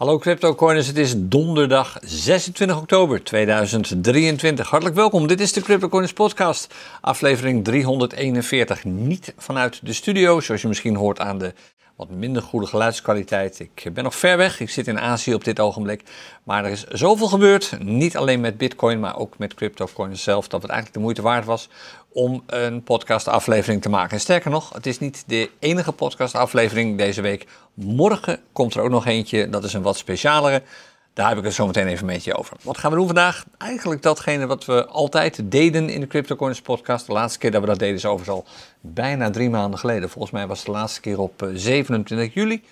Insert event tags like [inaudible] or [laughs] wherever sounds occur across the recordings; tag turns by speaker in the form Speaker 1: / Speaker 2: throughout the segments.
Speaker 1: Hallo CryptoCoiners, het is donderdag 26 oktober 2023. Hartelijk welkom, dit is de CryptoCoiners podcast, aflevering 341. Niet vanuit de studio, zoals je misschien hoort aan de wat minder goede geluidskwaliteit. Ik ben nog ver weg, ik zit in Azië op dit ogenblik. Maar er is zoveel gebeurd, niet alleen met Bitcoin, maar ook met CryptoCoiners zelf, dat het eigenlijk de moeite waard was om een podcastaflevering te maken. En sterker nog, het is niet de enige podcastaflevering deze week. Morgen komt er ook nog eentje, dat is een wat specialere. Daar heb ik het zo meteen even met je over. Wat gaan we doen vandaag? Eigenlijk datgene wat we altijd deden in de CryptoCoins podcast. De laatste keer dat we dat deden is overigens al bijna drie maanden geleden. Volgens mij was het de laatste keer op 27 eh, juli.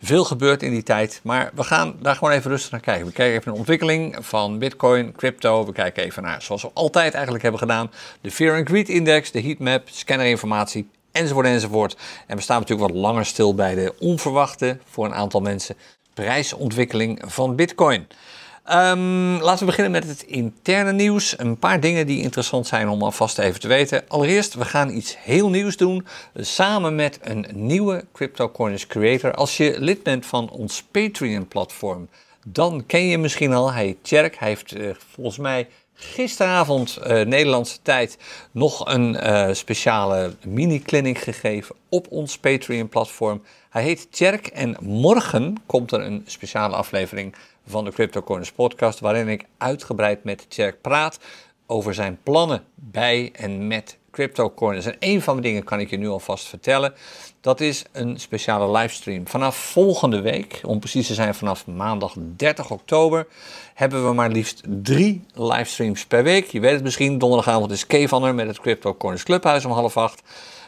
Speaker 1: Veel gebeurt in die tijd, maar we gaan daar gewoon even rustig naar kijken. We kijken even naar de ontwikkeling van Bitcoin, crypto. We kijken even naar, zoals we altijd eigenlijk hebben gedaan, de Fear and Greed Index, de heatmap, scannerinformatie, enzovoort enzovoort. En we staan natuurlijk wat langer stil bij de onverwachte, voor een aantal mensen, prijsontwikkeling van Bitcoin. Um, laten we beginnen met het interne nieuws. Een paar dingen die interessant zijn om alvast even te weten. Allereerst, we gaan iets heel nieuws doen samen met een nieuwe CryptoCoiners creator. Als je lid bent van ons Patreon-platform, dan ken je misschien al. Hij Tjerk. Hij heeft uh, volgens mij gisteravond uh, Nederlandse tijd nog een uh, speciale mini-clinic gegeven op ons Patreon-platform. Hij heet Tjerk en morgen komt er een speciale aflevering van de CryptoCoiners podcast, waarin ik uitgebreid met Tjerk praat over zijn plannen bij en met CryptoCoiners. En een van de dingen kan ik je nu alvast vertellen. Dat is een speciale livestream. Vanaf volgende week, om precies te zijn vanaf maandag 30 oktober, hebben we maar liefst drie livestreams per week. Je weet het misschien, donderdagavond is Kevaner met het CryptoCoiners Clubhuis om half acht.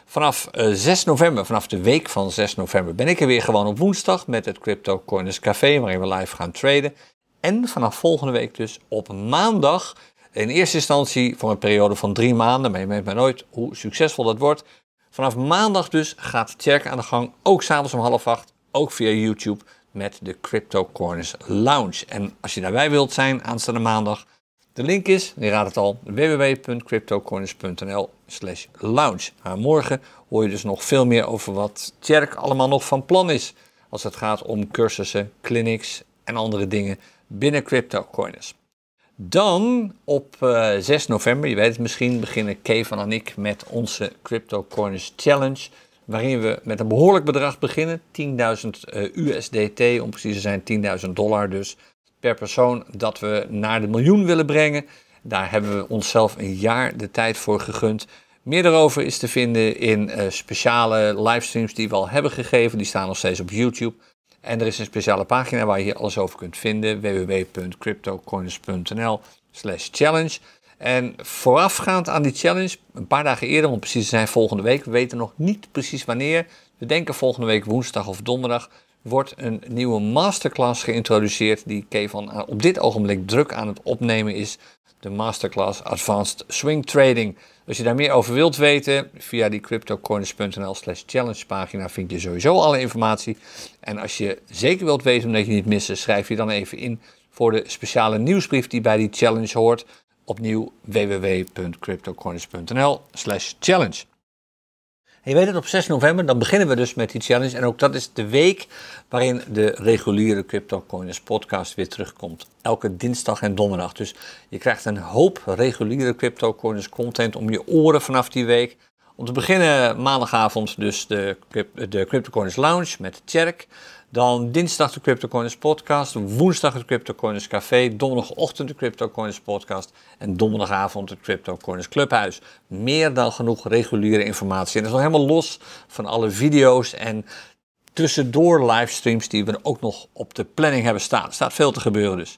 Speaker 1: Vanaf 6 eh, november, vanaf de week van 6 november, ben ik er weer gewoon op woensdag met het Crypto Coiners Café, waarin we live gaan traden. En vanaf volgende week dus op maandag, in eerste instantie voor een periode van drie maanden, maar je weet maar nooit hoe succesvol dat wordt. Vanaf maandag dus gaat Tjerk aan de gang, ook s'avonds om half acht, ook via YouTube, met de Crypto Coiners Lounge. En als je daarbij wilt zijn aanstaande maandag, de link is, je raadt het al, www.cryptocoiners.nl slash lounge. Morgen hoor je dus nog veel meer over wat Tjerk allemaal nog van plan is. Als het gaat om cursussen, clinics en andere dingen binnen CryptoCoiners. Dan op uh, eh, 6 november, je weet het misschien, beginnen Kevan en ik met onze CryptoCoiners Challenge. Waarin we met een behoorlijk bedrag beginnen, 10.000 uh, USDT, om precies te zijn 10.000 dollar dus per persoon dat we naar de miljoen willen brengen. Daar hebben we onszelf een jaar de tijd voor gegund. Meer daarover is te vinden in uh, speciale livestreams die we al hebben gegeven. Die staan nog steeds op YouTube. En er is een speciale pagina waar je hier alles over kunt vinden. www.cryptocoins.nl slash challenge. En voorafgaand aan die challenge, een paar dagen eerder, om precies te zijn volgende week. We weten nog niet precies wanneer. We denken volgende week woensdag of donderdag wordt een nieuwe masterclass geïntroduceerd die Kevan op dit ogenblik druk aan het opnemen is. De masterclass Advanced Swing Trading. Als je daar meer over wilt weten, via die cryptocoins.nl slash challenge pagina vind je sowieso alle informatie. En als je zeker wilt weten omdat je niet missen, schrijf je dan even in voor de speciale nieuwsbrief die bij die challenge hoort. Opnieuw www.cryptocoins.nl slash challenge je weet het, op 6 november, dan beginnen we dus met die challenge. En ook dat is de week waarin de reguliere CryptoCoiners podcast weer terugkomt. Elke dinsdag en donderdag. Dus je krijgt een hoop reguliere CryptoCoiners content om je oren vanaf die week. Om te beginnen maandagavond dus de, de CryptoCoiners Lounge met Tjerk. Dan dinsdag de CryptoCoiners podcast, woensdag het CryptoCoiners café, donderdagochtend de CryptoCoiners podcast en donderdagavond het CryptoCoiners clubhuis. Meer dan genoeg reguliere informatie. En dat is nog helemaal los van alle video's en tussendoor livestreams die we ook nog op de planning hebben staan. Er staat veel te gebeuren dus.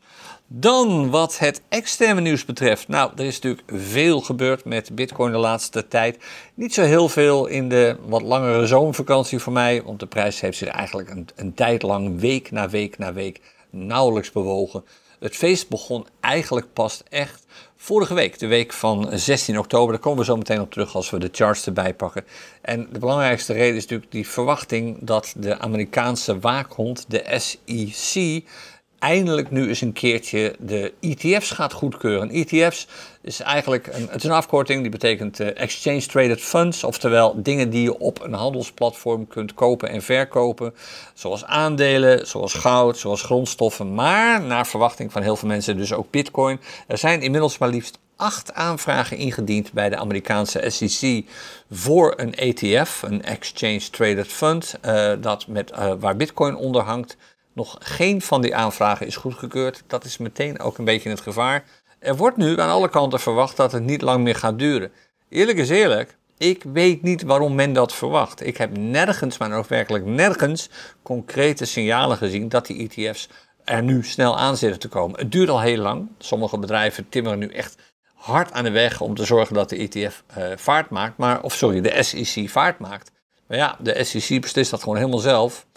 Speaker 1: Dan wat het externe nieuws betreft. Nou, er is natuurlijk veel gebeurd met Bitcoin de laatste tijd. Niet zo heel veel in de wat langere zomervakantie voor mij. Want de prijs heeft zich eigenlijk een, een tijd lang, week na week na week, nauwelijks bewogen. Het feest begon eigenlijk pas echt vorige week, de week van 16 oktober. Daar komen we zo meteen op terug als we de charts erbij pakken. En de belangrijkste reden is natuurlijk die verwachting dat de Amerikaanse waakhond, de SEC, eindelijk nu eens een keertje de ETF's gaat goedkeuren. ETF's is eigenlijk een, het is een afkorting die betekent uh, Exchange Traded Funds, oftewel dingen die je op een handelsplatform kunt kopen en verkopen, zoals aandelen, zoals goud, zoals grondstoffen, maar naar verwachting van heel veel mensen dus ook Bitcoin. Er zijn inmiddels maar liefst acht aanvragen ingediend bij de Amerikaanse SEC voor een ETF, een Exchange Traded Fund, uh, dat met, uh, waar Bitcoin onder hangt. Nog geen van die aanvragen is goedgekeurd. Dat is meteen ook een beetje het gevaar. Er wordt nu aan alle kanten verwacht dat het niet lang meer gaat duren. Eerlijk is eerlijk, ik weet niet waarom men dat verwacht. Ik heb nergens, maar ook werkelijk nergens, concrete signalen gezien dat die ETF's er nu snel aan zitten te komen. Het duurt al heel lang. Sommige bedrijven timmeren nu echt hard aan de weg om te zorgen dat de ETF eh, vaart maakt, maar, of sorry, de SEC vaart maakt. Maar ja, de SEC beslist dat gewoon helemaal zelf.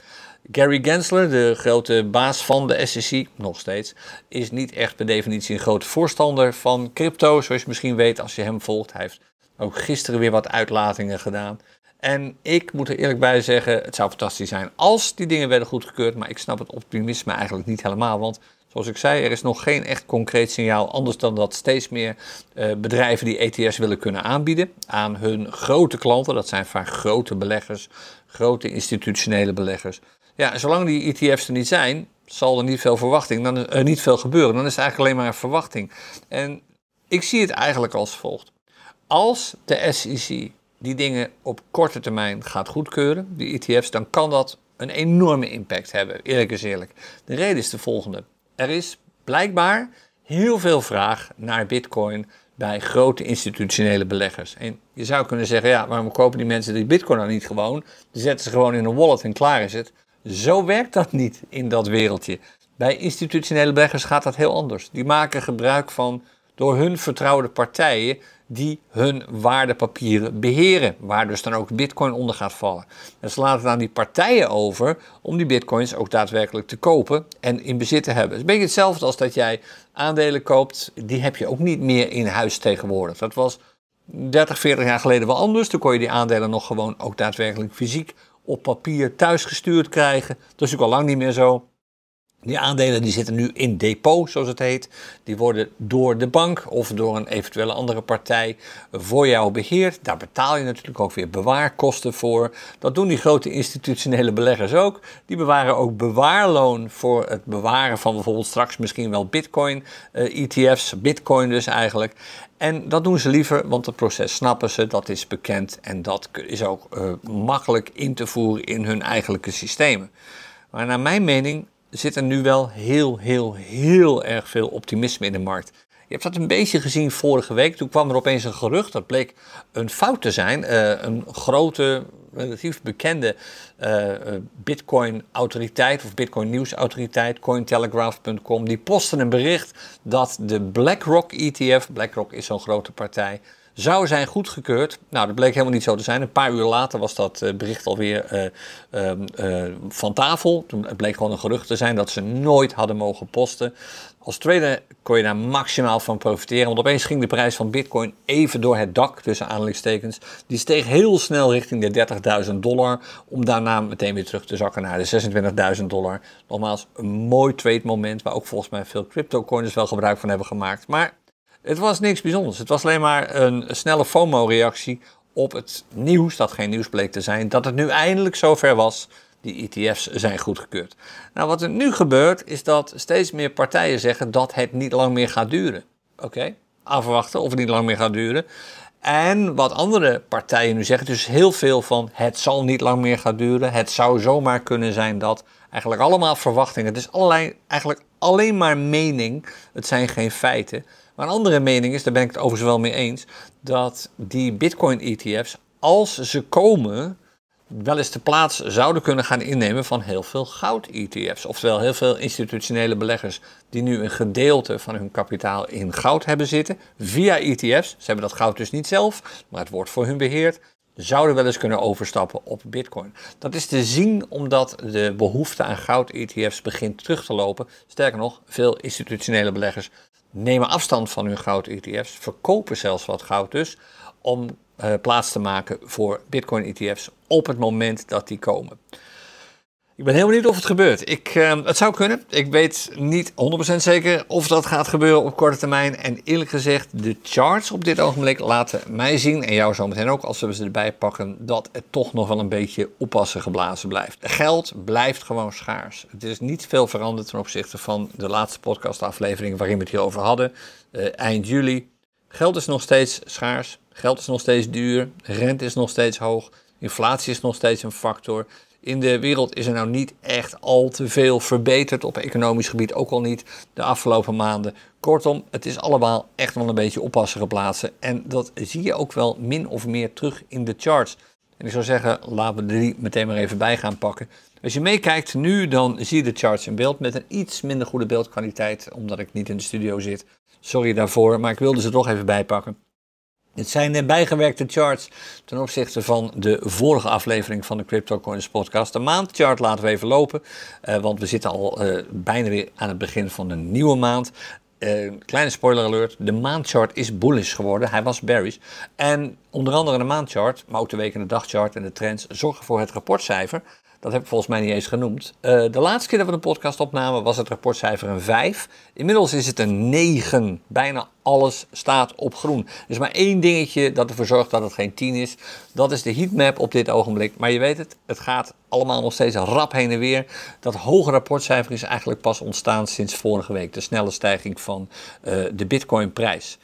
Speaker 1: Gary Gensler, de grote baas van de SEC, nog steeds, is niet echt per definitie een grote voorstander van crypto. Zoals je misschien weet als je hem volgt. Hij heeft ook gisteren weer wat uitlatingen gedaan. En ik moet er eerlijk bij zeggen, het zou fantastisch zijn als die dingen werden goedgekeurd. Maar ik snap het optimisme eigenlijk niet helemaal. Want zoals ik zei, er is nog geen echt concreet signaal. Anders dan dat steeds meer uh, bedrijven die ETS willen kunnen aanbieden aan hun grote klanten. Dat zijn vaak grote beleggers, grote institutionele beleggers. Ja, zolang die ETF's er niet zijn, zal er niet veel verwachting, dan er niet veel gebeuren. Dan is het eigenlijk alleen maar een verwachting. En ik zie het eigenlijk als volgt. Als de SEC die dingen op korte termijn gaat goedkeuren, die ETF's, dan kan dat een enorme impact hebben. Eerlijk is eerlijk. De reden is de volgende. Er is blijkbaar heel veel vraag naar Bitcoin bij grote institutionele beleggers. En je zou kunnen zeggen, ja, waarom kopen die mensen die Bitcoin dan niet gewoon? Die zetten ze gewoon in een wallet en klaar is het. Zo werkt dat niet in dat wereldje. Bij institutionele beleggers gaat dat heel anders. Die maken gebruik van door hun vertrouwde partijen die hun waardepapieren beheren, waar dus dan ook bitcoin onder gaat vallen. En ze laten aan die partijen over om die bitcoins ook daadwerkelijk te kopen en in bezit te hebben. Het is een beetje hetzelfde als dat jij aandelen koopt, die heb je ook niet meer in huis tegenwoordig. Dat was 30, 40 jaar geleden wel anders. Toen kon je die aandelen nog gewoon ook daadwerkelijk fysiek op papier thuis gestuurd krijgen. Dat is ook al lang niet meer zo. Die aandelen die zitten nu in depot, zoals het heet. Die worden door de bank of door een eventuele andere partij voor jou beheerd. Daar betaal je natuurlijk ook weer bewaarkosten voor. Dat doen die grote institutionele beleggers ook. Die bewaren ook bewaarloon voor het bewaren van bijvoorbeeld straks misschien wel bitcoin ETF's, eh, e bitcoin dus eigenlijk. En dat doen ze liever, want het proces snappen ze, dat is bekend en dat is ook uh, makkelijk in te voeren in hun eigenlijke systemen. Maar naar mijn mening zit er nu wel heel, heel, heel erg veel optimisme in de markt. Je hebt dat een beetje gezien vorige week. Toen kwam er opeens een gerucht. Dat bleek een fout te zijn. Uh, een grote, relatief bekende uh, Bitcoin-autoriteit of Bitcoin-nieuwsautoriteit, Cointelegraph.com, die postte een bericht dat de BlackRock ETF, BlackRock is zo'n grote partij, zou zijn goedgekeurd. Nou, dat bleek helemaal niet zo te zijn. Een paar uur later was dat eh, bericht alweer uh, van tafel. Toen het bleek gewoon een gerucht te zijn dat ze nooit hadden mogen posten. Als trader kon je daar maximaal van profiteren, want opeens ging de prijs van Bitcoin even door het dak, tussen aanhalingstekens. Die steeg heel snel richting de 30.000 dollar, om daarna meteen weer terug te zakken naar de 26.000 dollar. Nogmaals, een mooi trade moment, waar ook volgens mij veel crypto-coins wel gebruik van hebben gemaakt. Maar het was niks bijzonders. Het was alleen maar een snelle FOMO-reactie op het nieuws, dat geen nieuws bleek te zijn, dat het nu eindelijk zover was. Die ETF's zijn goedgekeurd. Nou, wat er nu gebeurt, is dat steeds meer partijen zeggen dat het niet lang meer gaat duren. Oké, okay. afwachten of het niet lang meer gaat duren. En wat andere partijen nu zeggen, dus heel veel van het zal niet lang meer gaan duren. Het zou zomaar kunnen zijn dat. Eigenlijk allemaal verwachtingen. Het is allerlei, eigenlijk alleen maar mening. Het zijn geen feiten. Maar een andere mening is, daar ben ik het overigens wel mee eens, dat die Bitcoin-ETF's, als ze komen, wel eens de plaats zouden kunnen gaan innemen van heel veel goud-ETF's. Oftewel heel veel institutionele beleggers die nu een gedeelte van hun kapitaal in goud hebben zitten via ETF's. Ze hebben dat goud dus niet zelf, maar het wordt voor hun beheerd. Zouden wel eens kunnen overstappen op Bitcoin. Dat is te zien omdat de behoefte aan goud-ETF's begint terug te lopen. Sterker nog, veel institutionele beleggers nemen afstand van hun goud-ETF's, verkopen zelfs wat goud dus, om uh, plaats te maken voor Bitcoin-ETF's op het moment dat die komen. Ik ben heel benieuwd of het gebeurt. Ik, uh, het zou kunnen. Ik weet niet 100% zeker of dat gaat gebeuren op korte termijn. En eerlijk gezegd, de charts op dit ogenblik laten mij zien, en jou zometeen ook als we ze erbij pakken, dat het toch nog wel een beetje oppassen geblazen blijft. Geld blijft gewoon schaars. Het is niet veel veranderd ten opzichte van de laatste podcastaflevering waarin we het hierover hadden, uh, eind juli. Geld is nog steeds schaars, geld is nog steeds duur, rente is nog steeds hoog, inflatie is nog steeds een factor. In de wereld is er nou niet echt al te veel verbeterd op economisch gebied, ook al niet de afgelopen maanden. Kortom, het is allemaal echt wel een beetje oppassen geplaatst. En dat zie je ook wel min of meer terug in de charts. En ik zou zeggen, laten we die meteen maar even bij gaan pakken. Als je meekijkt nu, dan zie je de charts in beeld met een iets minder goede beeldkwaliteit, omdat ik niet in de studio zit. Sorry daarvoor, maar ik wilde ze toch even bijpakken. Het zijn bijgewerkte charts ten opzichte van de vorige aflevering van de CryptoCoins podcast. De maandchart laten we even lopen, uh, want we zitten al uh, bijna weer aan het begin van een nieuwe maand. Uh, kleine spoiler alert, de maandchart is bullish geworden. Hij was bearish. En onder andere de maandchart, maar ook de week- en de dagchart en de trends zorgen voor het rapportcijfer. Dat heb ik volgens mij niet eens genoemd. Uh, de laatste keer dat we een podcast opnamen was het rapportcijfer een 5. Inmiddels is het een 9. Bijna alles staat op groen. Is maar één dingetje dat ervoor zorgt dat het geen 10 is. Dat is de heatmap op dit ogenblik. Maar je weet het, het gaat allemaal nog steeds rap heen en weer. Dat hoge rapportcijfer is eigenlijk pas ontstaan sinds vorige week. De snelle stijging van uh, de bitcoinprijs.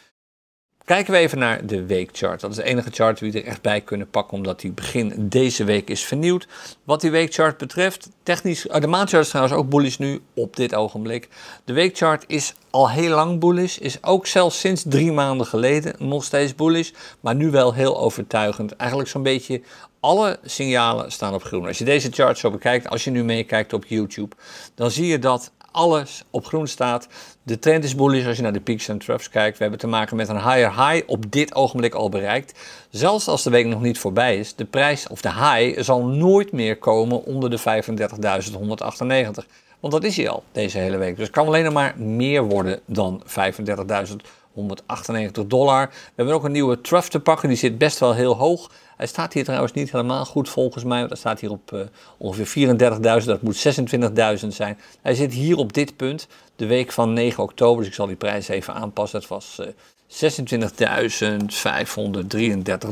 Speaker 1: Kijken we even naar de weekchart. Dat is de enige chart die we er echt bij kunnen pakken, omdat die begin deze week is vernieuwd. Wat die weekchart betreft, technisch, de maandchart is trouwens ook bullish nu op dit ogenblik. De weekchart is al heel lang bullish, is ook zelfs sinds drie maanden geleden nog steeds bullish, maar nu wel heel overtuigend. Eigenlijk zo'n beetje alle signalen staan op groen. Als je deze chart zo bekijkt, als je nu meekijkt op YouTube, dan zie je dat alles op groen staat. De trend is bullish als je naar de peaks en troughs kijkt. We hebben te maken met een higher high op dit ogenblik al bereikt. Zelfs als de week nog niet voorbij is, de prijs of de high zal nooit meer komen onder de 35.198. Want dat is hij al deze hele week. Dus het kan alleen nog maar meer worden dan 35.198 dollar. We hebben ook een nieuwe trough te pakken. Die zit best wel heel hoog. Hij staat hier trouwens niet helemaal goed volgens mij. Want hij staat hier op uh, ongeveer 34.000. Dat moet 26.000 zijn. Hij zit hier op dit punt. De week van 9 oktober. Dus ik zal die prijs even aanpassen. Het was uh, 26.533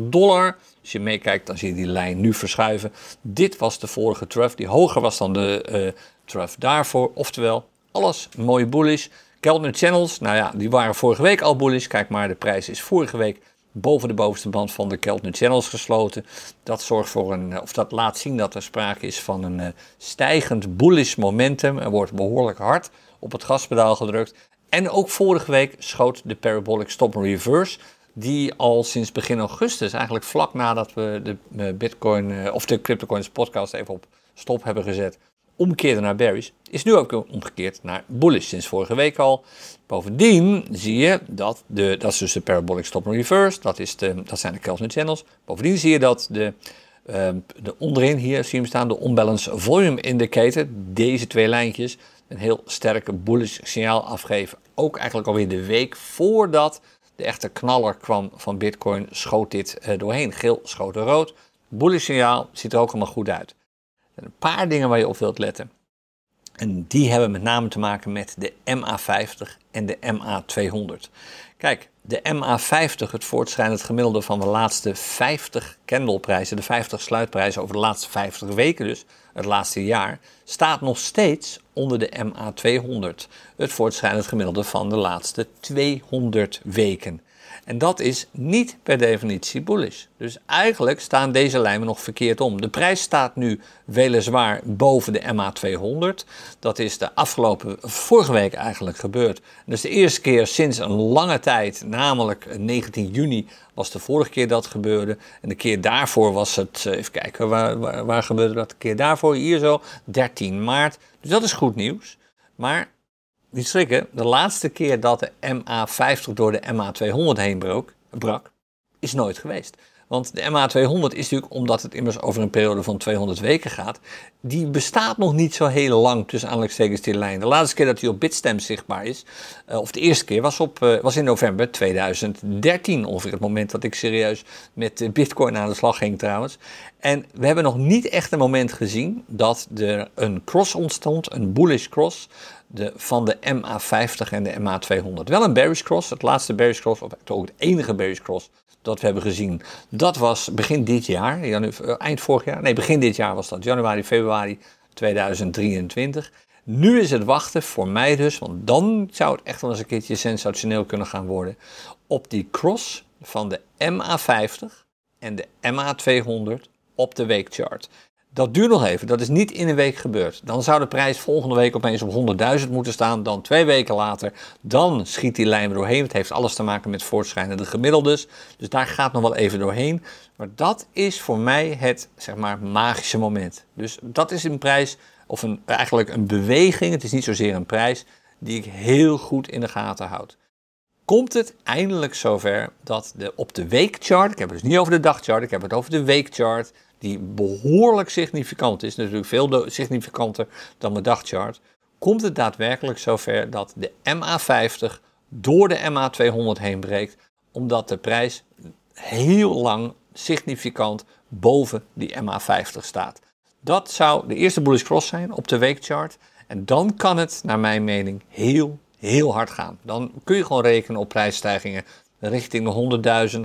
Speaker 1: dollar. Als je meekijkt, dan zie je die lijn nu verschuiven. Dit was de vorige trough. Die hoger was dan de uh, trough daarvoor. Oftewel, alles mooi bullish. Keltner Channels, nou ja, die waren vorige week al bullish. Kijk maar, de prijs is vorige week boven de bovenste band van de Keltner Channels gesloten. Dat zorgt voor een, of dat laat zien dat er sprake is van een uh, stijgend bullish momentum. Er wordt behoorlijk hard op het gaspedaal gedrukt. En ook vorige week schoot de Parabolic Stop Reverse, die al sinds begin augustus, eigenlijk vlak nadat we de Bitcoin uh, of de CryptoCoins podcast even op stop hebben gezet, omkeerde naar bearish, is nu ook omgekeerd naar bullish sinds vorige week al. Bovendien zie je dat de, dat is dus de parabolic stop reverse, dat, is de, dat zijn de Kelvin channels. Bovendien zie je dat de, uh, de onderin hier zie je staan de unbalance volume indicator, deze twee lijntjes, een heel sterke bullish signaal afgeven. Ook eigenlijk alweer de week voordat de echte knaller kwam van Bitcoin, schoot dit uh, doorheen. Geel, schoot rood. Bullish signaal ziet er ook allemaal goed uit. Een paar dingen waar je op wilt letten. En die hebben met name te maken met de MA50 en de MA200. Kijk, de MA50, het voortschrijdend gemiddelde van de laatste 50 candleprijzen, de 50 sluitprijzen over de laatste 50 weken dus, het laatste jaar, staat nog steeds onder de MA200, het voortschrijdend gemiddelde van de laatste 200 weken. En dat is niet per definitie bullish. Dus eigenlijk staan deze lijnen nog verkeerd om. De prijs staat nu weliswaar boven de MA200. Dat is de afgelopen, vorige week eigenlijk gebeurd. Dus de eerste keer sinds een lange tijd, namelijk 19 juni was de vorige keer dat gebeurde. En de keer daarvoor was het, eh, even kijken, waar, waar, waar gebeurde dat? De keer daarvoor, hier zo, 13 maart. Dus dat is goed nieuws. Maar niet schrikken, de laatste keer dat de MA50 door de MA200 heen brak, brak, is nooit geweest. Want de MA200 is natuurlijk, omdat het immers over een periode van 200 weken gaat, die bestaat nog niet zo heel lang tussen aanhalingstekens die lijn. De laatste keer dat hij op Bitstamp zichtbaar is, uh, of de eerste keer, was, op, uh, was in november 2013. Ongeveer het moment dat ik serieus met Bitcoin aan de slag ging trouwens. En we hebben nog niet echt een moment gezien dat er een cross ontstond, een bullish cross, de, van de MA50 en de MA200. Wel een bearish cross, het laatste bearish cross, of ook het enige bearish cross dat we hebben gezien. Dat was begin dit jaar, eh, eind vorig jaar, nee begin dit jaar was dat, januari, februari 2023. Nu is het wachten voor mij dus, want dan zou het echt wel eens een keertje sensationeel kunnen gaan worden. Op die cross van de MA50 en de MA200 op de weekchart. Dat duurt nog even, dat is niet in een week gebeurd. Dan zou de prijs volgende week opeens op 100.000 moeten staan, dan twee weken later, dan schiet die lijn er doorheen. Het heeft alles te maken met voortschrijdende gemiddeldes, dus daar gaat nog wel even doorheen. Maar dat is voor mij het, zeg maar, magische moment. Dus dat is een prijs, of een, eigenlijk een beweging, het is niet zozeer een prijs, die ik heel goed in de gaten houd komt het eindelijk zover dat de, op de weekchart, ik heb het dus niet over de dagchart, ik heb het over de weekchart, die behoorlijk significant is, natuurlijk veel significanter dan mijn dagchart, komt het daadwerkelijk zover dat de MA50 door de MA200 heen breekt, omdat de prijs heel lang significant boven die MA50 staat. Dat zou de eerste bullish cross zijn op de weekchart. En dan kan het, naar mijn mening, heel, heel hard gaan. Dan kun je gewoon rekenen op prijsstijgingen richting de 100.000,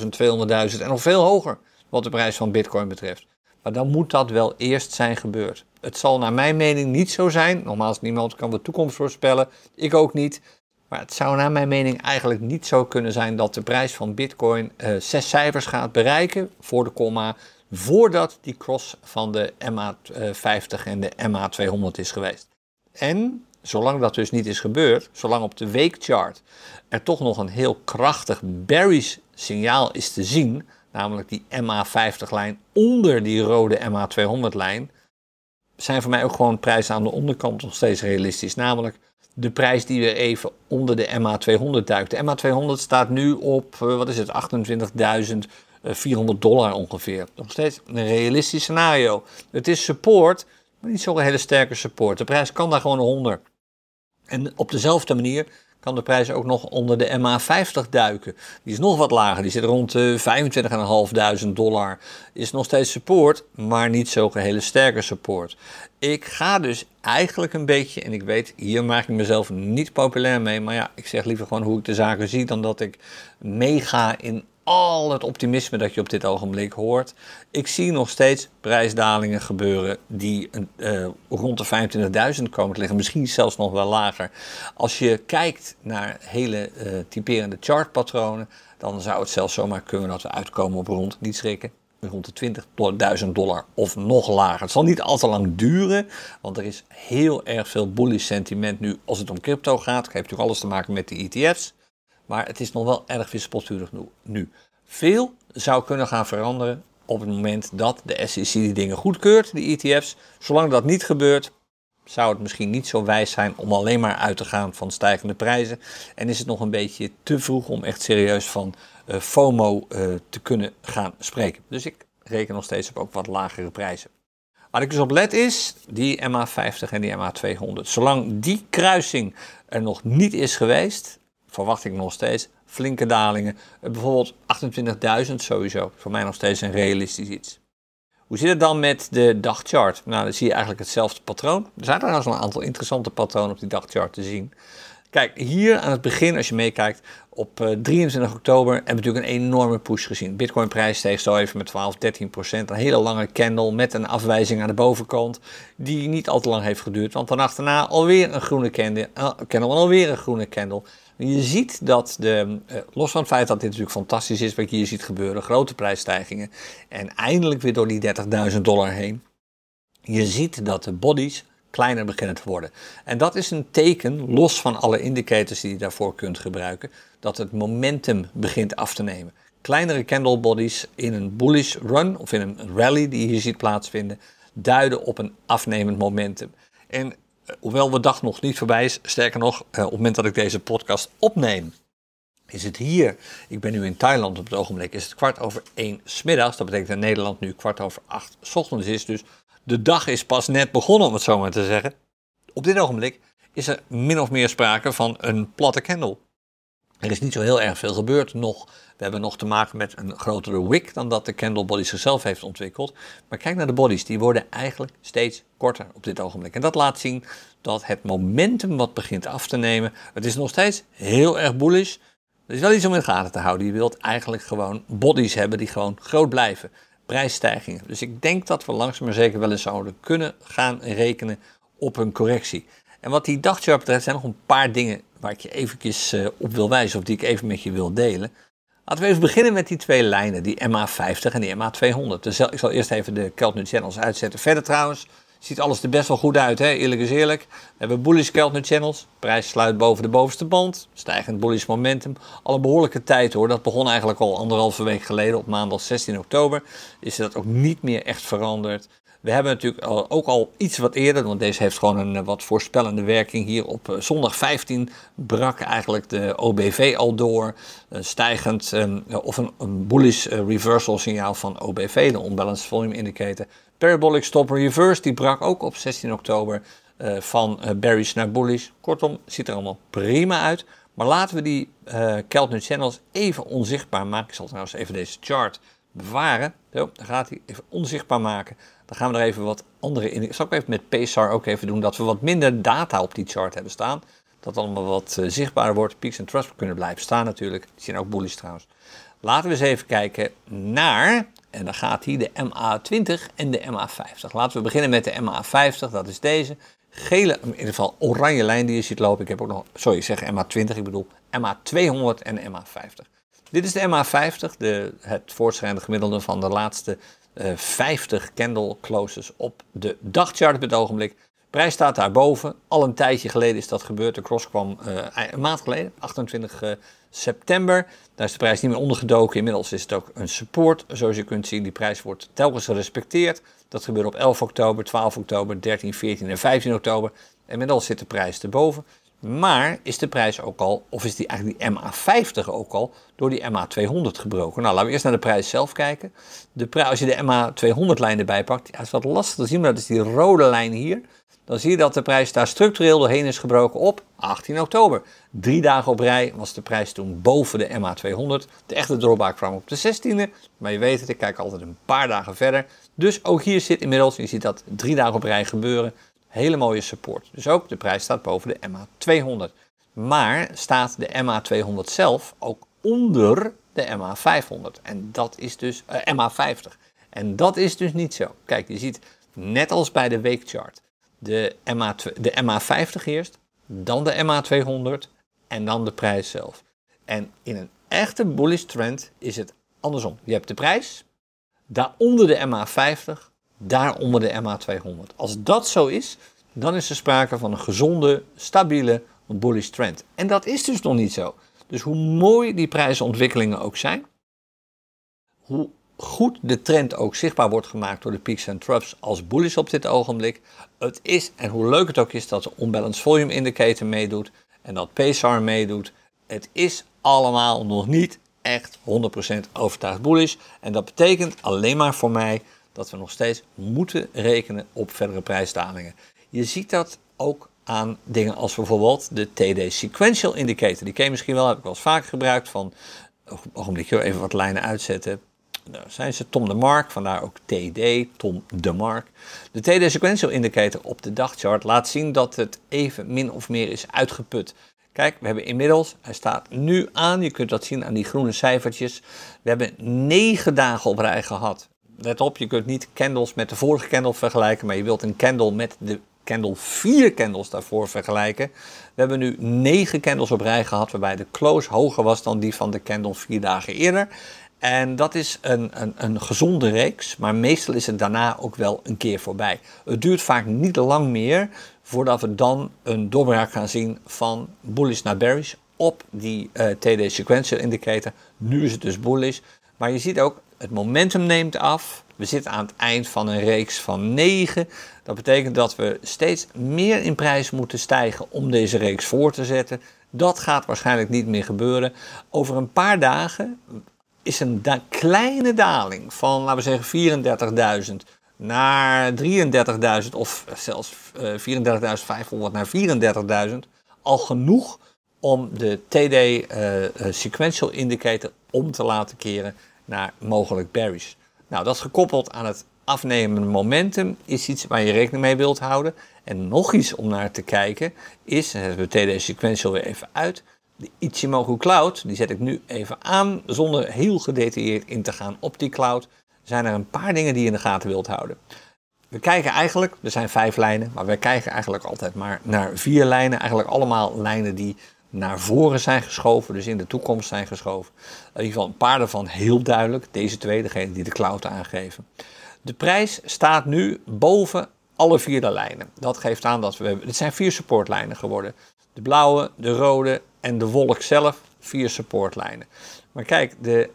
Speaker 1: 150.000, 200.000 en nog veel hoger wat de prijs van Bitcoin betreft. Maar dan moet dat wel eerst zijn gebeurd. Het zal naar mijn mening niet zo zijn. Nogmaals, niemand kan de toekomst voorspellen. Ik ook niet. Maar het zou naar mijn mening eigenlijk niet zo kunnen zijn dat de prijs van Bitcoin uh, zes cijfers gaat bereiken voor de komma. Voordat die cross van de MA50 en de MA200 is geweest. En zolang dat dus niet is gebeurd, zolang op de weekchart er toch nog een heel krachtig bearish signaal is te zien, namelijk die MA50-lijn onder die rode MA200-lijn, zijn voor mij ook gewoon prijzen aan de onderkant nog steeds realistisch. Namelijk de prijs die weer even onder de MA200 duikt. De MA200 staat nu op, eh, wat is het, 28.400 dollar ongeveer. Nog steeds een realistisch scenario. Het is support, maar niet zo'n hele sterke support. De prijs kan daar gewoon onder. En op dezelfde manier kan de prijs ook nog onder de MA50 duiken. Die is nog wat lager, die zit rond de 25.500 dollar. Is nog steeds support, maar niet zo hele sterke support. Ik ga dus eigenlijk een beetje, en ik weet, hier maak ik mezelf niet populair mee, maar ja, ik zeg liever gewoon hoe ik de zaken zie dan dat ik meega in al het optimisme dat je op dit ogenblik hoort. Ik zie nog steeds prijsdalingen gebeuren die uh, rond de 25.000 komen te liggen, misschien zelfs nog wel lager. Als je kijkt naar hele uh, typerende chartpatronen, dan zou het zelfs zomaar kunnen dat we uitkomen op rond, niet schrikken, rond de 20.000 dollar of nog lager. Het zal niet al te lang duren, want er is heel erg veel bullish sentiment nu als het om crypto gaat. Het heeft natuurlijk alles te maken met de ETF's. Maar het is nog wel erg wispelturig nu. Veel zou kunnen gaan veranderen op het moment dat de SEC die dingen goedkeurt, de ETF's. Zolang dat niet gebeurt, zou het misschien niet zo wijs zijn om alleen maar uit te gaan van stijgende prijzen. En is het nog een beetje te vroeg om echt serieus van uh, FOMO uh, te kunnen gaan spreken. Dus ik reken nog steeds op ook wat lagere prijzen. Waar ik dus op let is die MA50 en die MA200. Zolang die kruising er nog niet is geweest, verwacht ik nog steeds flinke dalingen. Eh, bijvoorbeeld 28.000 sowieso. Voor mij nog steeds een realistisch iets. Hoe zit het dan met de dagchart? Nou, dan zie je eigenlijk hetzelfde patroon. Er zijn trouwens een aantal interessante patronen op die dagchart te zien. Kijk, hier aan het begin, als je meekijkt, op 23 eh, oktober hebben we natuurlijk een enorme push gezien. Bitcoin-prijs steeg zo even met 12, 13 procent. Een hele lange candle met een afwijzing aan de bovenkant, die niet al te lang heeft geduurd. Want dan achterna alweer een groene candle, en alweer een groene candle. Je ziet dat, de, uh, los van het feit dat dit natuurlijk fantastisch is wat je hier ziet gebeuren, grote prijsstijgingen en eindelijk weer door die 30.000 dollar heen. Je ziet dat de bodies kleiner beginnen te worden. En dat is een teken, los van alle indicators die je daarvoor kunt gebruiken, dat het momentum begint af te nemen. Kleinere candle bodies in een bullish run of in een rally die je hier ziet plaatsvinden, duiden op een afnemend momentum. En hoewel de dag nog niet voorbij is, sterker nog, eh, op het moment dat ik deze podcast opneem, is het hier, ik ben nu in Thailand op het ogenblik, is het kwart over één smiddags. Dat betekent in Nederland nu kwart over acht ochtends is. Dus de dag is pas net begonnen, om het zo maar te zeggen. Op dit ogenblik is er min of meer sprake van een platte candle. Er is niet zo heel erg veel gebeurd nog. We hebben nog te maken met een grotere wick dan dat de candle body zichzelf heeft ontwikkeld. Maar kijk naar de bodies, die worden eigenlijk steeds korter op dit ogenblik. En dat laat zien dat het momentum wat begint af te nemen, het is nog steeds heel erg bullish. Er is wel iets om in de gaten te houden. Je wilt eigenlijk gewoon bodies hebben die gewoon groot blijven. Prijsstijgingen. Dus ik denk dat we langzaam maar zeker wel eens zouden kunnen gaan rekenen op een correctie. En wat die dagchart betreft zijn nog een paar dingen waar ik je eventjes eh, op wil wijzen of die ik even met je wil delen. Laten we even beginnen met die twee lijnen, die MA50 en die MA200. Dus ik zal eerst even de Keltner Channels uitzetten. Verder trouwens, ziet alles er best wel goed uit, hè? eerlijk is eerlijk. We hebben bullish Keltner Channels, prijs sluit boven de bovenste band, stijgend bullish momentum. Al een behoorlijke tijd hoor, dat begon eigenlijk al anderhalve week geleden op maandag 16 oktober. Is dat ook niet meer echt veranderd. We hebben natuurlijk ook al iets wat eerder, want deze heeft gewoon een eh, wat voorspellende werking. Hier op eh, zondag 15 brak eigenlijk de OBV al door. Stijgend, ehm, of een, een bullish eh, reversal signaal van OBV, de Unbalanced Volume Indicator. Parabolic Stop Reverse, die brak ook op 16 oktober van bearish naar bullish. Kortom, ziet er allemaal prima uit. Maar laten we die Keltner Channels even onzichtbaar maken. Ik zal trouwens even deze chart bewaren. Zo, dan gaat hij even onzichtbaar maken. Dan gaan we er even wat andere in. Ik zal ook even met PSAR ook even doen dat we wat minder data op die chart hebben staan. Dat allemaal wat uh, zichtbaarder wordt. Peaks en trust kunnen blijven staan natuurlijk. Die zijn ook bullish trouwens. Laten we eens even kijken naar, en dan gaat hier de MA20 en de MA50. Laten we beginnen met de MA50, dat is deze. Gele, in ieder geval oranje lijn die je ziet lopen. Ik heb ook nog, sorry, ik zeg MA20, ik bedoel MA200 en MA50. Dit is de MA50, de, het voortschrijdende gemiddelde van de laatste 50 eh, candle closes op de dagchart op het ogenblik. Prijs staat daarboven. Al een tijdje geleden is dat gebeurd. De cross kwam uh, een maand geleden, 28 uh, eh, september. Daar is de prijs niet meer ondergedoken. Inmiddels is het ook een support. Zoals je kunt zien, die prijs wordt telkens gerespecteerd. Dat gebeurt op 11 oktober, 12 oktober, 13, 14 en 15 oktober. Inmiddels zit de prijs erboven. Maar is de prijs ook al, of is die eigenlijk die MA50 ook al, door die MA200 gebroken? Nou, laten we eerst naar de prijs zelf kijken. De prijs, als je de MA200-lijn erbij pakt, is wat lastig te zien, maar dat is die rode lijn hier. Dan zie je dat de prijs daar structureel doorheen is gebroken op 18 oktober. Drie dagen op rij was de prijs toen boven de MA200. De echte drawback kwam op de 16e, maar je weet het, ik kijk altijd een paar dagen verder. Dus ook hier zit inmiddels, je ziet dat drie dagen op rij gebeuren, Hele mooie support. Dus ook de prijs staat boven de MA200. Maar staat de MA200 zelf ook onder de MA500. En dat is dus eh, MA50. En dat is dus niet zo. Kijk, je ziet net als bij de weekchart. De, MA, de MA50 eerst, dan de MA200 en dan de prijs zelf. En in een echte bullish trend is het andersom. Je hebt de prijs, daaronder de MA50 daaronder de MA200. Als dat zo is, dan is er sprake van een gezonde, stabiele bullish trend. En dat is dus nog niet zo. Dus hoe mooi die prijsontwikkelingen ook zijn, hoe goed de trend ook zichtbaar wordt gemaakt door de peaks en troughs als bullish op dit ogenblik. Het is, en hoe leuk het ook is dat de Unbalanced Volume Indicator meedoet en dat PSAR meedoet, het is allemaal nog niet echt 100% overtuigd bullish. En dat betekent alleen maar voor mij dat we nog steeds moeten rekenen op verdere prijsdalingen. Je ziet dat ook aan dingen als bijvoorbeeld de TD Sequential Indicator. Die ken je misschien wel, heb ik wel eens vaker gebruikt. Van, ogenblikje even wat lijnen uitzetten. Nou, zijn ze Tom de Mark, vandaar ook TD, Tom de Mark. De TD Sequential Indicator op de dagchart laat zien dat het even min of meer is uitgeput. Kijk, we hebben inmiddels, hij staat nu aan, je kunt dat zien aan die groene cijfertjes. We hebben negen dagen op rij gehad let op, je kunt niet candles met de vorige candle vergelijken, maar je wilt een candle met de candle vier candles daarvoor vergelijken. We hebben nu negen candles op rij gehad, waarbij de close hoger was dan die van de candle vier dagen eerder. En dat is een, een, een gezonde reeks, maar meestal is het daarna ook wel een keer voorbij. Het duurt vaak niet lang meer voordat we dan een doorbraak gaan zien van bullish naar bearish op die eh, TD Sequential Indicator. Nu is het dus bullish, maar je ziet ook het momentum neemt af. We zitten aan het eind van een reeks van 9. Dat betekent dat we steeds meer in prijs moeten stijgen om deze reeks voor te zetten. Dat gaat waarschijnlijk niet meer gebeuren. Over een paar dagen is een kleine daling van, laten we zeggen, 34.000 naar 33.000 of zelfs uh, 34.500 naar 34.000 al genoeg om de TD uh, Sequential Indicator om te laten keren naar mogelijk berries. Nou, dat gekoppeld aan het afnemende momentum is iets waar je rekening mee wilt houden. En nog iets om naar te kijken is, en we TD Sequential weer even uit, de Ichimoku Cloud, die zet ik nu even aan zonder heel gedetailleerd in te gaan op die cloud. Zijn er een paar dingen die je in de gaten wilt houden. We kijken eigenlijk, er zijn vijf lijnen, maar we kijken eigenlijk altijd maar naar vier lijnen. Eigenlijk allemaal lijnen die naar voren zijn geschoven, dus in de toekomst zijn geschoven. In ieder geval een paar daarvan heel duidelijk. Deze twee, degene die de cloud aangeven. De prijs staat nu boven alle vier de lijnen. Dat geeft aan dat we. Het zijn vier supportlijnen geworden: de blauwe, de rode en de wolk zelf. Vier supportlijnen. Maar kijk, de,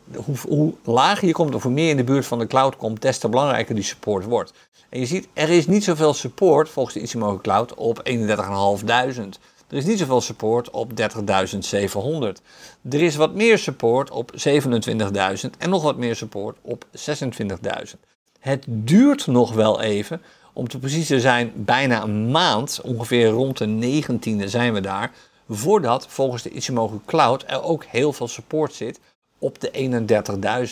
Speaker 1: hoe, lager je komt of hoe meer in de buurt van de cloud komt, des te belangrijker die support wordt. En je ziet, er is niet zoveel support volgens de Ichimoku Cloud op 31.500. Er is niet zoveel support op 30.700. Er is wat meer support op 27.000 en nog wat meer support op 26.000. Het duurt nog wel even, om te precies te zijn, bijna een maand, ongeveer rond de 19e zijn we daar, voordat volgens de Ichimoku Cloud er ook heel veel support zit op de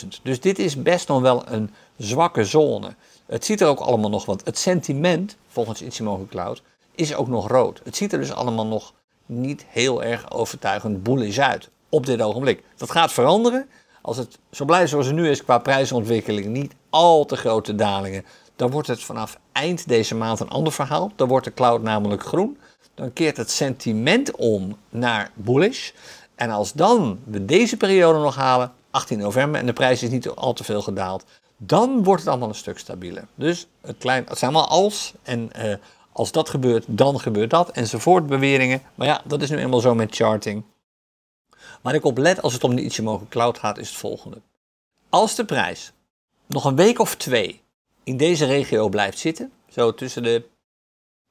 Speaker 1: 31.000. Dus dit is best nog wel een zwakke zone. Het ziet er ook allemaal nog, want het sentiment volgens Ichimoku Cloud is ook nog rood. Het ziet er dus allemaal nog niet heel erg overtuigend bullish uit op dit ogenblik. Dat gaat veranderen. Als het zo blijft zoals het nu is qua prijsontwikkeling, niet al te grote dalingen, dan wordt het vanaf eind deze maand een ander verhaal. Dan wordt de cloud namelijk groen. Dan keert het sentiment om naar bullish. En als dan we deze periode nog halen, 18 november, en de prijs is niet al te veel gedaald, dan wordt het allemaal een stuk stabieler. Dus het, klein, het zijn allemaal als en uh, als dat gebeurt, dan gebeurt dat, enzovoort beweringen. Maar ja, dat is nu eenmaal zo met charting. Waar ik op let als het om de Ichimoku Cloud gaat, is het volgende. Als de prijs nog een week of twee in deze regio blijft zitten, zo tussen de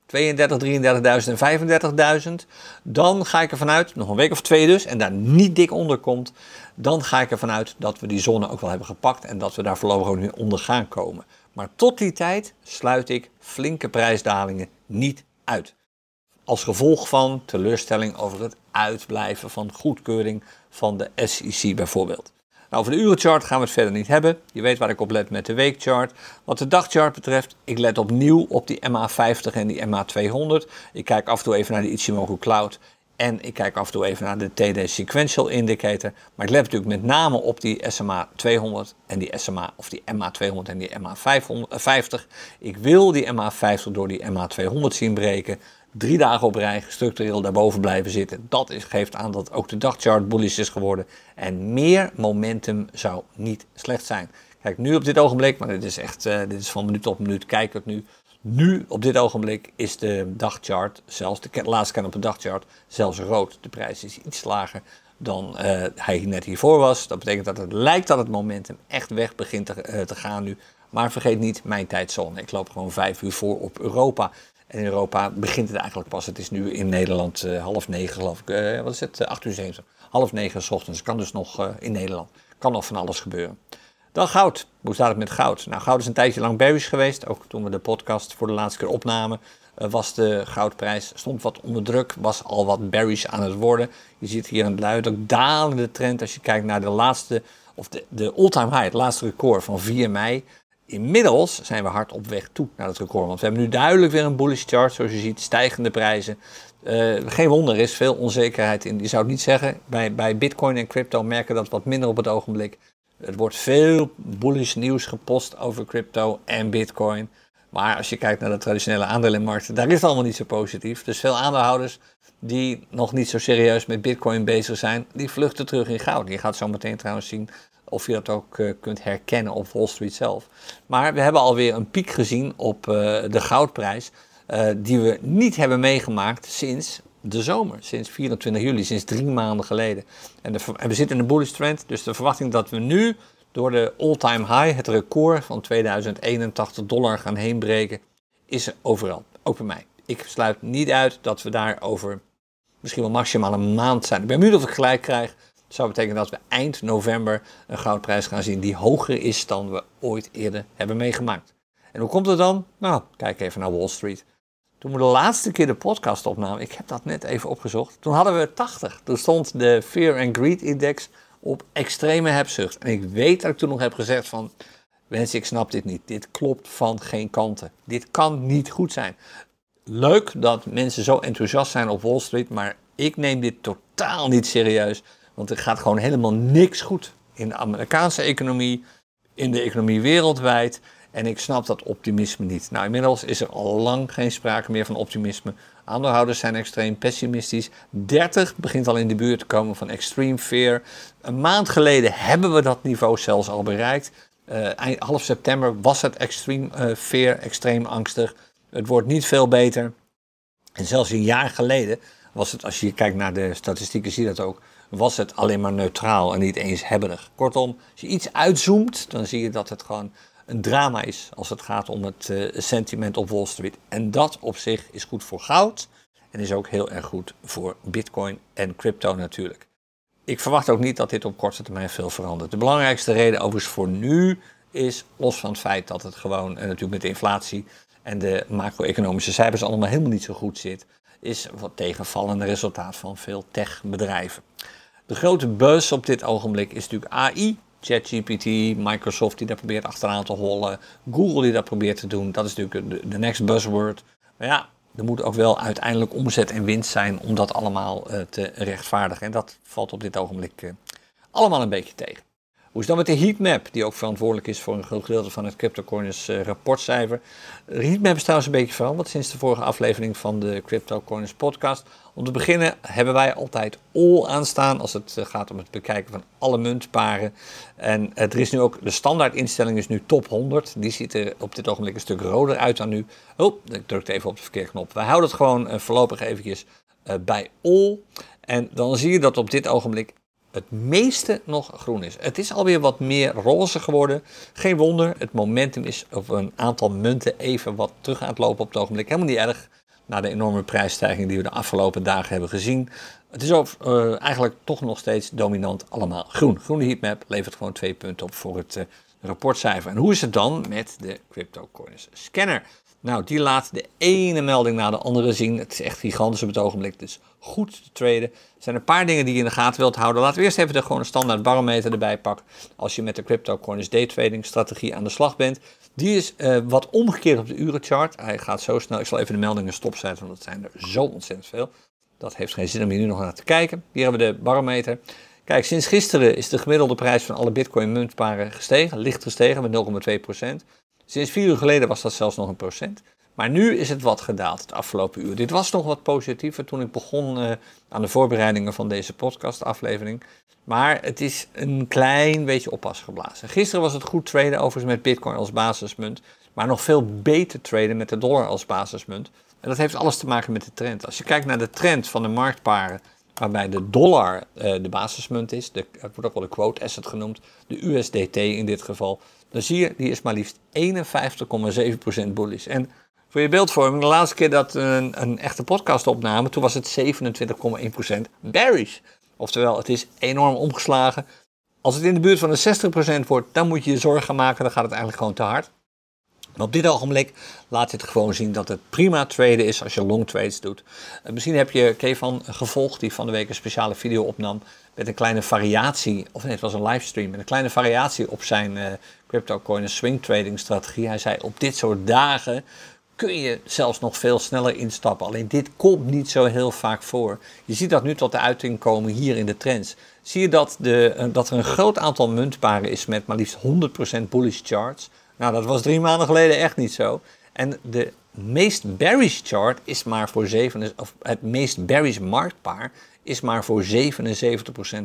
Speaker 1: 32, 33.000 en 35.000, dan ga ik ervan uit, nog een week of twee dus, en daar niet dik onder komt, dan ga ik ervan uit dat we die zone ook wel hebben gepakt en dat we daar voorlopig ook nu onder gaan komen. Maar tot die tijd sluit ik flinke prijsdalingen niet uit. Als gevolg van teleurstelling over het uitblijven van goedkeuring van de SEC bijvoorbeeld. Nou, over de urenchart gaan we het verder niet hebben. Je weet waar ik op let met de weekchart. Wat de dagchart betreft, ik let opnieuw op die MA50 en die MA200. Ik kijk af en toe even naar de Ichimoku Cloud. En ik kijk af en toe even naar de TD Sequential Indicator. Maar ik let natuurlijk met name op die SMA 200 en die SMA, of die MA 200 en die MA 50. Ik wil die MA 50 door die MA 200 zien breken. Drie dagen op rij structureel daarboven blijven zitten. Dat is, geeft aan dat ook de dagchart bullish is geworden. En meer momentum zou niet slecht zijn. Kijk, nu op dit ogenblik, maar dit is echt, uh, dit is van minuut tot minuut, kijk het nu. Nu, op dit ogenblik, is de dagchart, zelfs de laatste scan op de dagchart, zelfs rood. De prijs is iets lager dan uh, hij net hiervoor was. Dat betekent dat het lijkt dat het momentum echt weg begint te, uh, te gaan nu. Maar vergeet niet mijn tijdzone. Ik loop gewoon vijf uur voor op Europa. En in Europa begint het eigenlijk pas. Het is nu in Nederland uh, half negen, geloof ik. wat is het? acht uur zeven. Half negen s ochtends. Kan dus nog in Nederland. Kan nog van alles gebeuren. Dan goud. Hoe staat het met goud? Nou, goud is een tijdje lang bearish geweest. Ook toen we de podcast voor de laatste keer opnamen, uh, was de goudprijs stond wat onder druk, was al wat bearish aan het worden. Je ziet hier een duidelijk dalende trend als je kijkt naar de laatste, of de, de all-time high, het laatste record van 4 mei. Inmiddels zijn we hard op weg toe naar het record. Want we hebben nu duidelijk weer een bullish chart, zoals je ziet, stijgende prijzen. Uh, geen wonder, er is veel onzekerheid in. Je zou het niet zeggen, bij, bij Bitcoin en crypto merken dat wat minder op het ogenblik. Er wordt veel bullish nieuws gepost over crypto en bitcoin. Maar als je kijkt naar de traditionele aandelenmarkten, daar is het allemaal niet zo positief. Dus veel aandeelhouders die nog niet zo serieus met bitcoin bezig zijn, die vluchten terug in goud. Je gaat zo meteen trouwens zien of je dat ook uh, kunt herkennen op Wall Street zelf. Maar we hebben alweer een piek gezien op uh, de goudprijs, uh, die we niet hebben meegemaakt sinds de zomer, sinds 24 juli, sinds drie maanden geleden. En, en we zitten in een bullish trend, dus de verwachting dat we nu door de all-time high, het record van 2081 dollar gaan heenbreken, is er overal. Ook bij mij. Ik sluit niet uit dat we daar over misschien wel maximaal een maand zijn. Ik ben benieuwd of ik gelijk krijg. Dat zou betekenen dat we eind november een goudprijs gaan zien die hoger is dan we ooit eerder hebben meegemaakt. En hoe komt het dan? Nou, kijk even naar Wall Street. Toen we de laatste keer de podcast opnamen, ik heb dat net even opgezocht, toen hadden we 80. Toen stond de Fear and Greed Index op extreme hebzucht. En ik weet dat ik toen nog heb gezegd van, mensen, ik snap dit niet. Dit klopt van geen kanten. Dit kan niet goed zijn. Leuk dat mensen zo enthousiast zijn op Wall Street, maar ik neem dit totaal niet serieus. Want er gaat gewoon helemaal niks goed in de Amerikaanse economie, in de economie wereldwijd. En ik snap dat optimisme niet. Nou, inmiddels is er al lang geen sprake meer van optimisme. Aandeelhouders zijn extreem pessimistisch. 30 begint al in de buurt te komen van extreme fear. Een maand geleden hebben we dat niveau zelfs al bereikt. Uh, eind, half september was het extreem uh, fear, extreem angstig. Het wordt niet veel beter. En zelfs een jaar geleden was het, als je kijkt naar de statistieken, zie je dat ook, was het alleen maar neutraal en niet eens hebberig. Kortom, als je iets uitzoomt, dan zie je dat het gewoon een drama is als het gaat om het uh, sentiment op Wall Street. En dat op zich is goed voor goud en is ook heel erg goed voor Bitcoin en crypto natuurlijk. Ik verwacht ook niet dat dit op korte termijn veel verandert. De belangrijkste reden overigens voor nu is, los van het feit dat het gewoon uh, natuurlijk met de inflatie en de macro-economische cijfers allemaal helemaal niet zo goed zit, is wat tegenvallende resultaat van veel techbedrijven. De grote buzz op dit ogenblik is natuurlijk AI. ChatGPT, Microsoft die daar probeert achteraan te hollen, Google die dat probeert te doen. Dat is natuurlijk de, next buzzword. Maar ja, er moet ook wel uiteindelijk omzet en winst zijn om dat allemaal uh, te rechtvaardigen. En dat valt op dit ogenblik uh, allemaal een beetje tegen. Hoe is dan met de heatmap, die ook verantwoordelijk is voor een groot gedeelte van het CryptoCoiners uh, rapportcijfer? De heatmap is trouwens een beetje veranderd sinds de vorige aflevering van de CryptoCoiners podcast. Om te beginnen hebben wij altijd all aanstaan als het eh, gaat om het bekijken van alle muntparen. En uh, er is nu ook, de standaardinstelling is nu top 100. Die ziet er op dit ogenblik een stuk roder uit dan nu. Oh, ik drukte even op de verkeerde knop. Wij houden het gewoon voorlopig eventjes bij all. En dan zie je dat op dit ogenblik het meeste nog groen is. Het is alweer wat meer roze geworden. Geen wonder, het momentum is op een aantal munten even wat terug aan het lopen op het ogenblik. Helemaal niet erg, na de enorme prijsstijging die we de afgelopen dagen hebben gezien. Het is uh, eigenlijk toch nog steeds dominant allemaal groen. Groene heatmap levert gewoon twee punten op voor het uh, rapportcijfer. En hoe is het dan met de CryptoCoins scanner? Nou, die laat de ene melding na de andere zien. Het is echt gigantisch op het ogenblik. Dus goed te traden. Er zijn een paar dingen die je in de gaten wilt houden. Laten we eerst even de gewone standaard barometer erbij pakken. Als je met de CryptoCoins daytrading strategie aan de slag bent. Die is uh, wat omgekeerd op de urenchart. Hij gaat zo snel. Ik zal even de meldingen stopzetten, want dat zijn er zo ontzettend veel. Dat heeft geen zin om hier nu nog naar te kijken. Hier hebben we de barometer. Kijk, sinds gisteren is de gemiddelde prijs van alle bitcoin muntparen gestegen. Licht gestegen met 0,2%. Sinds vier uur geleden was dat zelfs nog een procent. Maar nu is het wat gedaald het afgelopen uur. Dit was nog wat positiever toen ik begon uh, aan de voorbereidingen van deze podcastaflevering. Maar het is een klein beetje oppas geblazen. Gisteren was het goed traden overigens met bitcoin als basismunt. Maar nog veel beter traden met de dollar als basismunt. En dat heeft alles te maken met de trend. Als je kijkt naar de trend van de marktparen waarbij de dollar uh, de basismunt is, de, het wordt ook wel de quote asset genoemd, de USDT in dit geval, dan zie je, die is maar liefst 51,7% bullish. En voor je beeldvorming, de laatste keer dat een, een echte podcast opname, toen was het 27,1% bearish. Oftewel, het is enorm omgeslagen. Als het in de buurt van de 60% wordt, dan moet je je zorgen maken, dan gaat het eigenlijk gewoon te hard. Maar op dit ogenblik laat dit gewoon zien dat het prima traden is als je long trades doet. Uh, misschien heb je Kevan gevolgd die van de week een speciale video opnam met een kleine variatie, of nee, het was een livestream, met een kleine variatie op zijn uh, crypto swing trading strategie. Hij zei op dit soort dagen kun je zelfs nog veel sneller instappen. Alleen dit komt niet zo heel vaak voor. Je ziet dat nu tot de uiting komen hier in de trends. Zie je dat, de, uh, dat er een groot aantal muntparen is met maar liefst 100% bullish charts. Nou, dat was drie maanden geleden echt niet zo. En de meest bearish chart is maar voor 7, of het meest bearish marktpaar is maar voor 77%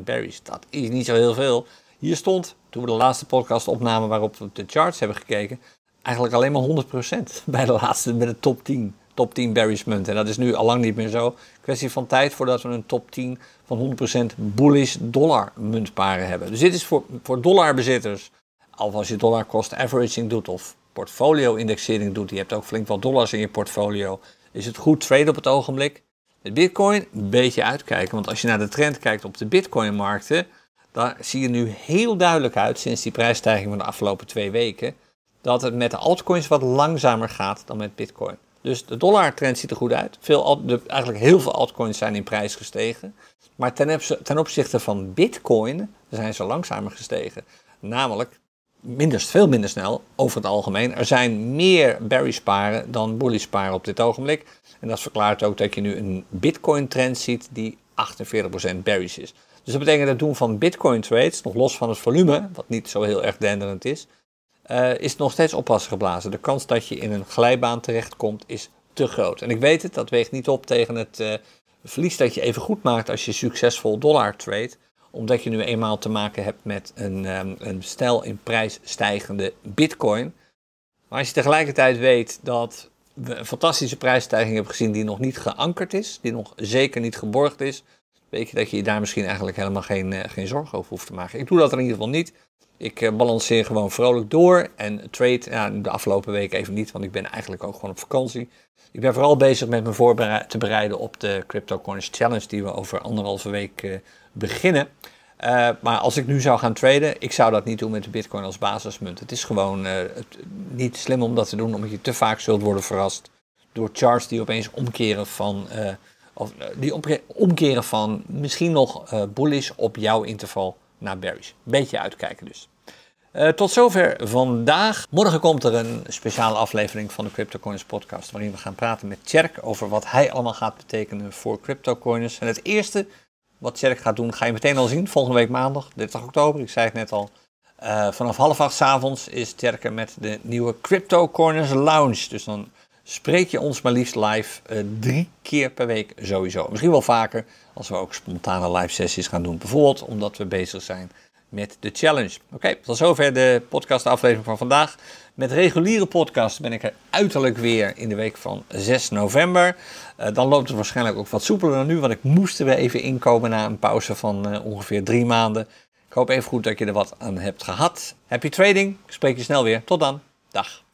Speaker 1: bearish. Dat is niet zo heel veel. Hier stond, toen we de laatste podcast opnamen waarop we de charts hebben gekeken, eigenlijk alleen maar 100% [laughs] bij de laatste, bij de top 10. Top 10 bearish munten. En dat is nu al lang niet meer zo. Kwestie van tijd voordat we een top 10 van 100% bullish dollar muntparen hebben. Dus dit is voor, voor dollarbezitters Of als je dollar cost averaging doet of portfolio indexering doet, je hebt ook flink wat dollars in je portfolio, is het goed trade op het ogenblik. Met Bitcoin een beetje uitkijken, want als je naar de trend kijkt op de Bitcoin-markten, dan zie je nu heel duidelijk uit sinds die prijsstijging van de afgelopen twee weken dat het met de altcoins wat langzamer gaat dan met Bitcoin. Dus de dollartrend ziet er goed uit. Veel, de, eigenlijk heel veel altcoins zijn in prijs gestegen. Maar ten, opzichte van Bitcoin zijn ze langzamer gestegen. Namelijk minder, veel minder snel over het algemeen. Er zijn meer bearish paren dan bullish paren op dit ogenblik. En dat verklaart ook dat je nu een Bitcoin trend ziet die 48% bearish is. Dus dat betekent dat het doen van Bitcoin trades, nog los van het volume, wat niet zo heel erg denderend is, uh, is nog steeds oppassen geblazen. De kans dat je in een glijbaan terechtkomt is te groot. En ik weet het, dat weegt niet op tegen het uh, verlies dat je even goed maakt als je succesvol dollar trade. Omdat je nu eenmaal te maken hebt met een, um, een stijl in prijs stijgende bitcoin. Maar als je tegelijkertijd weet dat we een fantastische prijsstijging hebben gezien die nog niet geankerd is, die nog zeker niet geborgd is, weet je dat je je daar misschien eigenlijk helemaal geen, uh, geen zorgen over hoeft te maken. Ik doe dat in ieder geval niet. Ik uh, balanceer gewoon vrolijk door en trade ja, de afgelopen week even niet, want ik ben eigenlijk ook gewoon op vakantie. Ik ben vooral bezig met me voor te bereiden op de CryptoCoins Challenge die we over anderhalve week uh, beginnen. Maar als ik nu zou gaan traden, ik zou dat niet doen met de Bitcoin als basismunt. Het is gewoon niet slim om dat te doen, omdat je te vaak zult worden verrast door charts die opeens omkeren van, of, die omkeren van misschien nog bullish op jouw interval naar bearish. Beetje uitkijken dus. Uh, tot zover vandaag. Morgen komt er een speciale aflevering van de CryptoCoins podcast. Waarin we gaan praten met Tjerk over wat hij allemaal gaat betekenen voor CryptoCoins. En het eerste wat Tjerk gaat doen ga je meteen al zien. Volgende week maandag, 30 oktober. Ik zei het net al. Uh, vanaf half acht s avonds is Tjerk met de nieuwe CryptoCoins Lounge. Dus dan spreek je ons maar liefst live uh, drie keer per week sowieso. Misschien wel vaker als we ook spontane live sessies gaan doen. Bijvoorbeeld omdat we bezig zijn met de challenge. Oké, okay, tot zover de podcast aflevering van vandaag. Met reguliere podcast ben ik er uiterlijk weer in de week van 6 november. Uh, dan loopt het waarschijnlijk ook wat soepeler dan nu, want ik moest er weer even inkomen na een pauze van uh, ongeveer drie maanden. Ik hoop even goed dat je er wat aan hebt gehad. Happy trading, ik spreek je snel weer. Tot dan. Dag.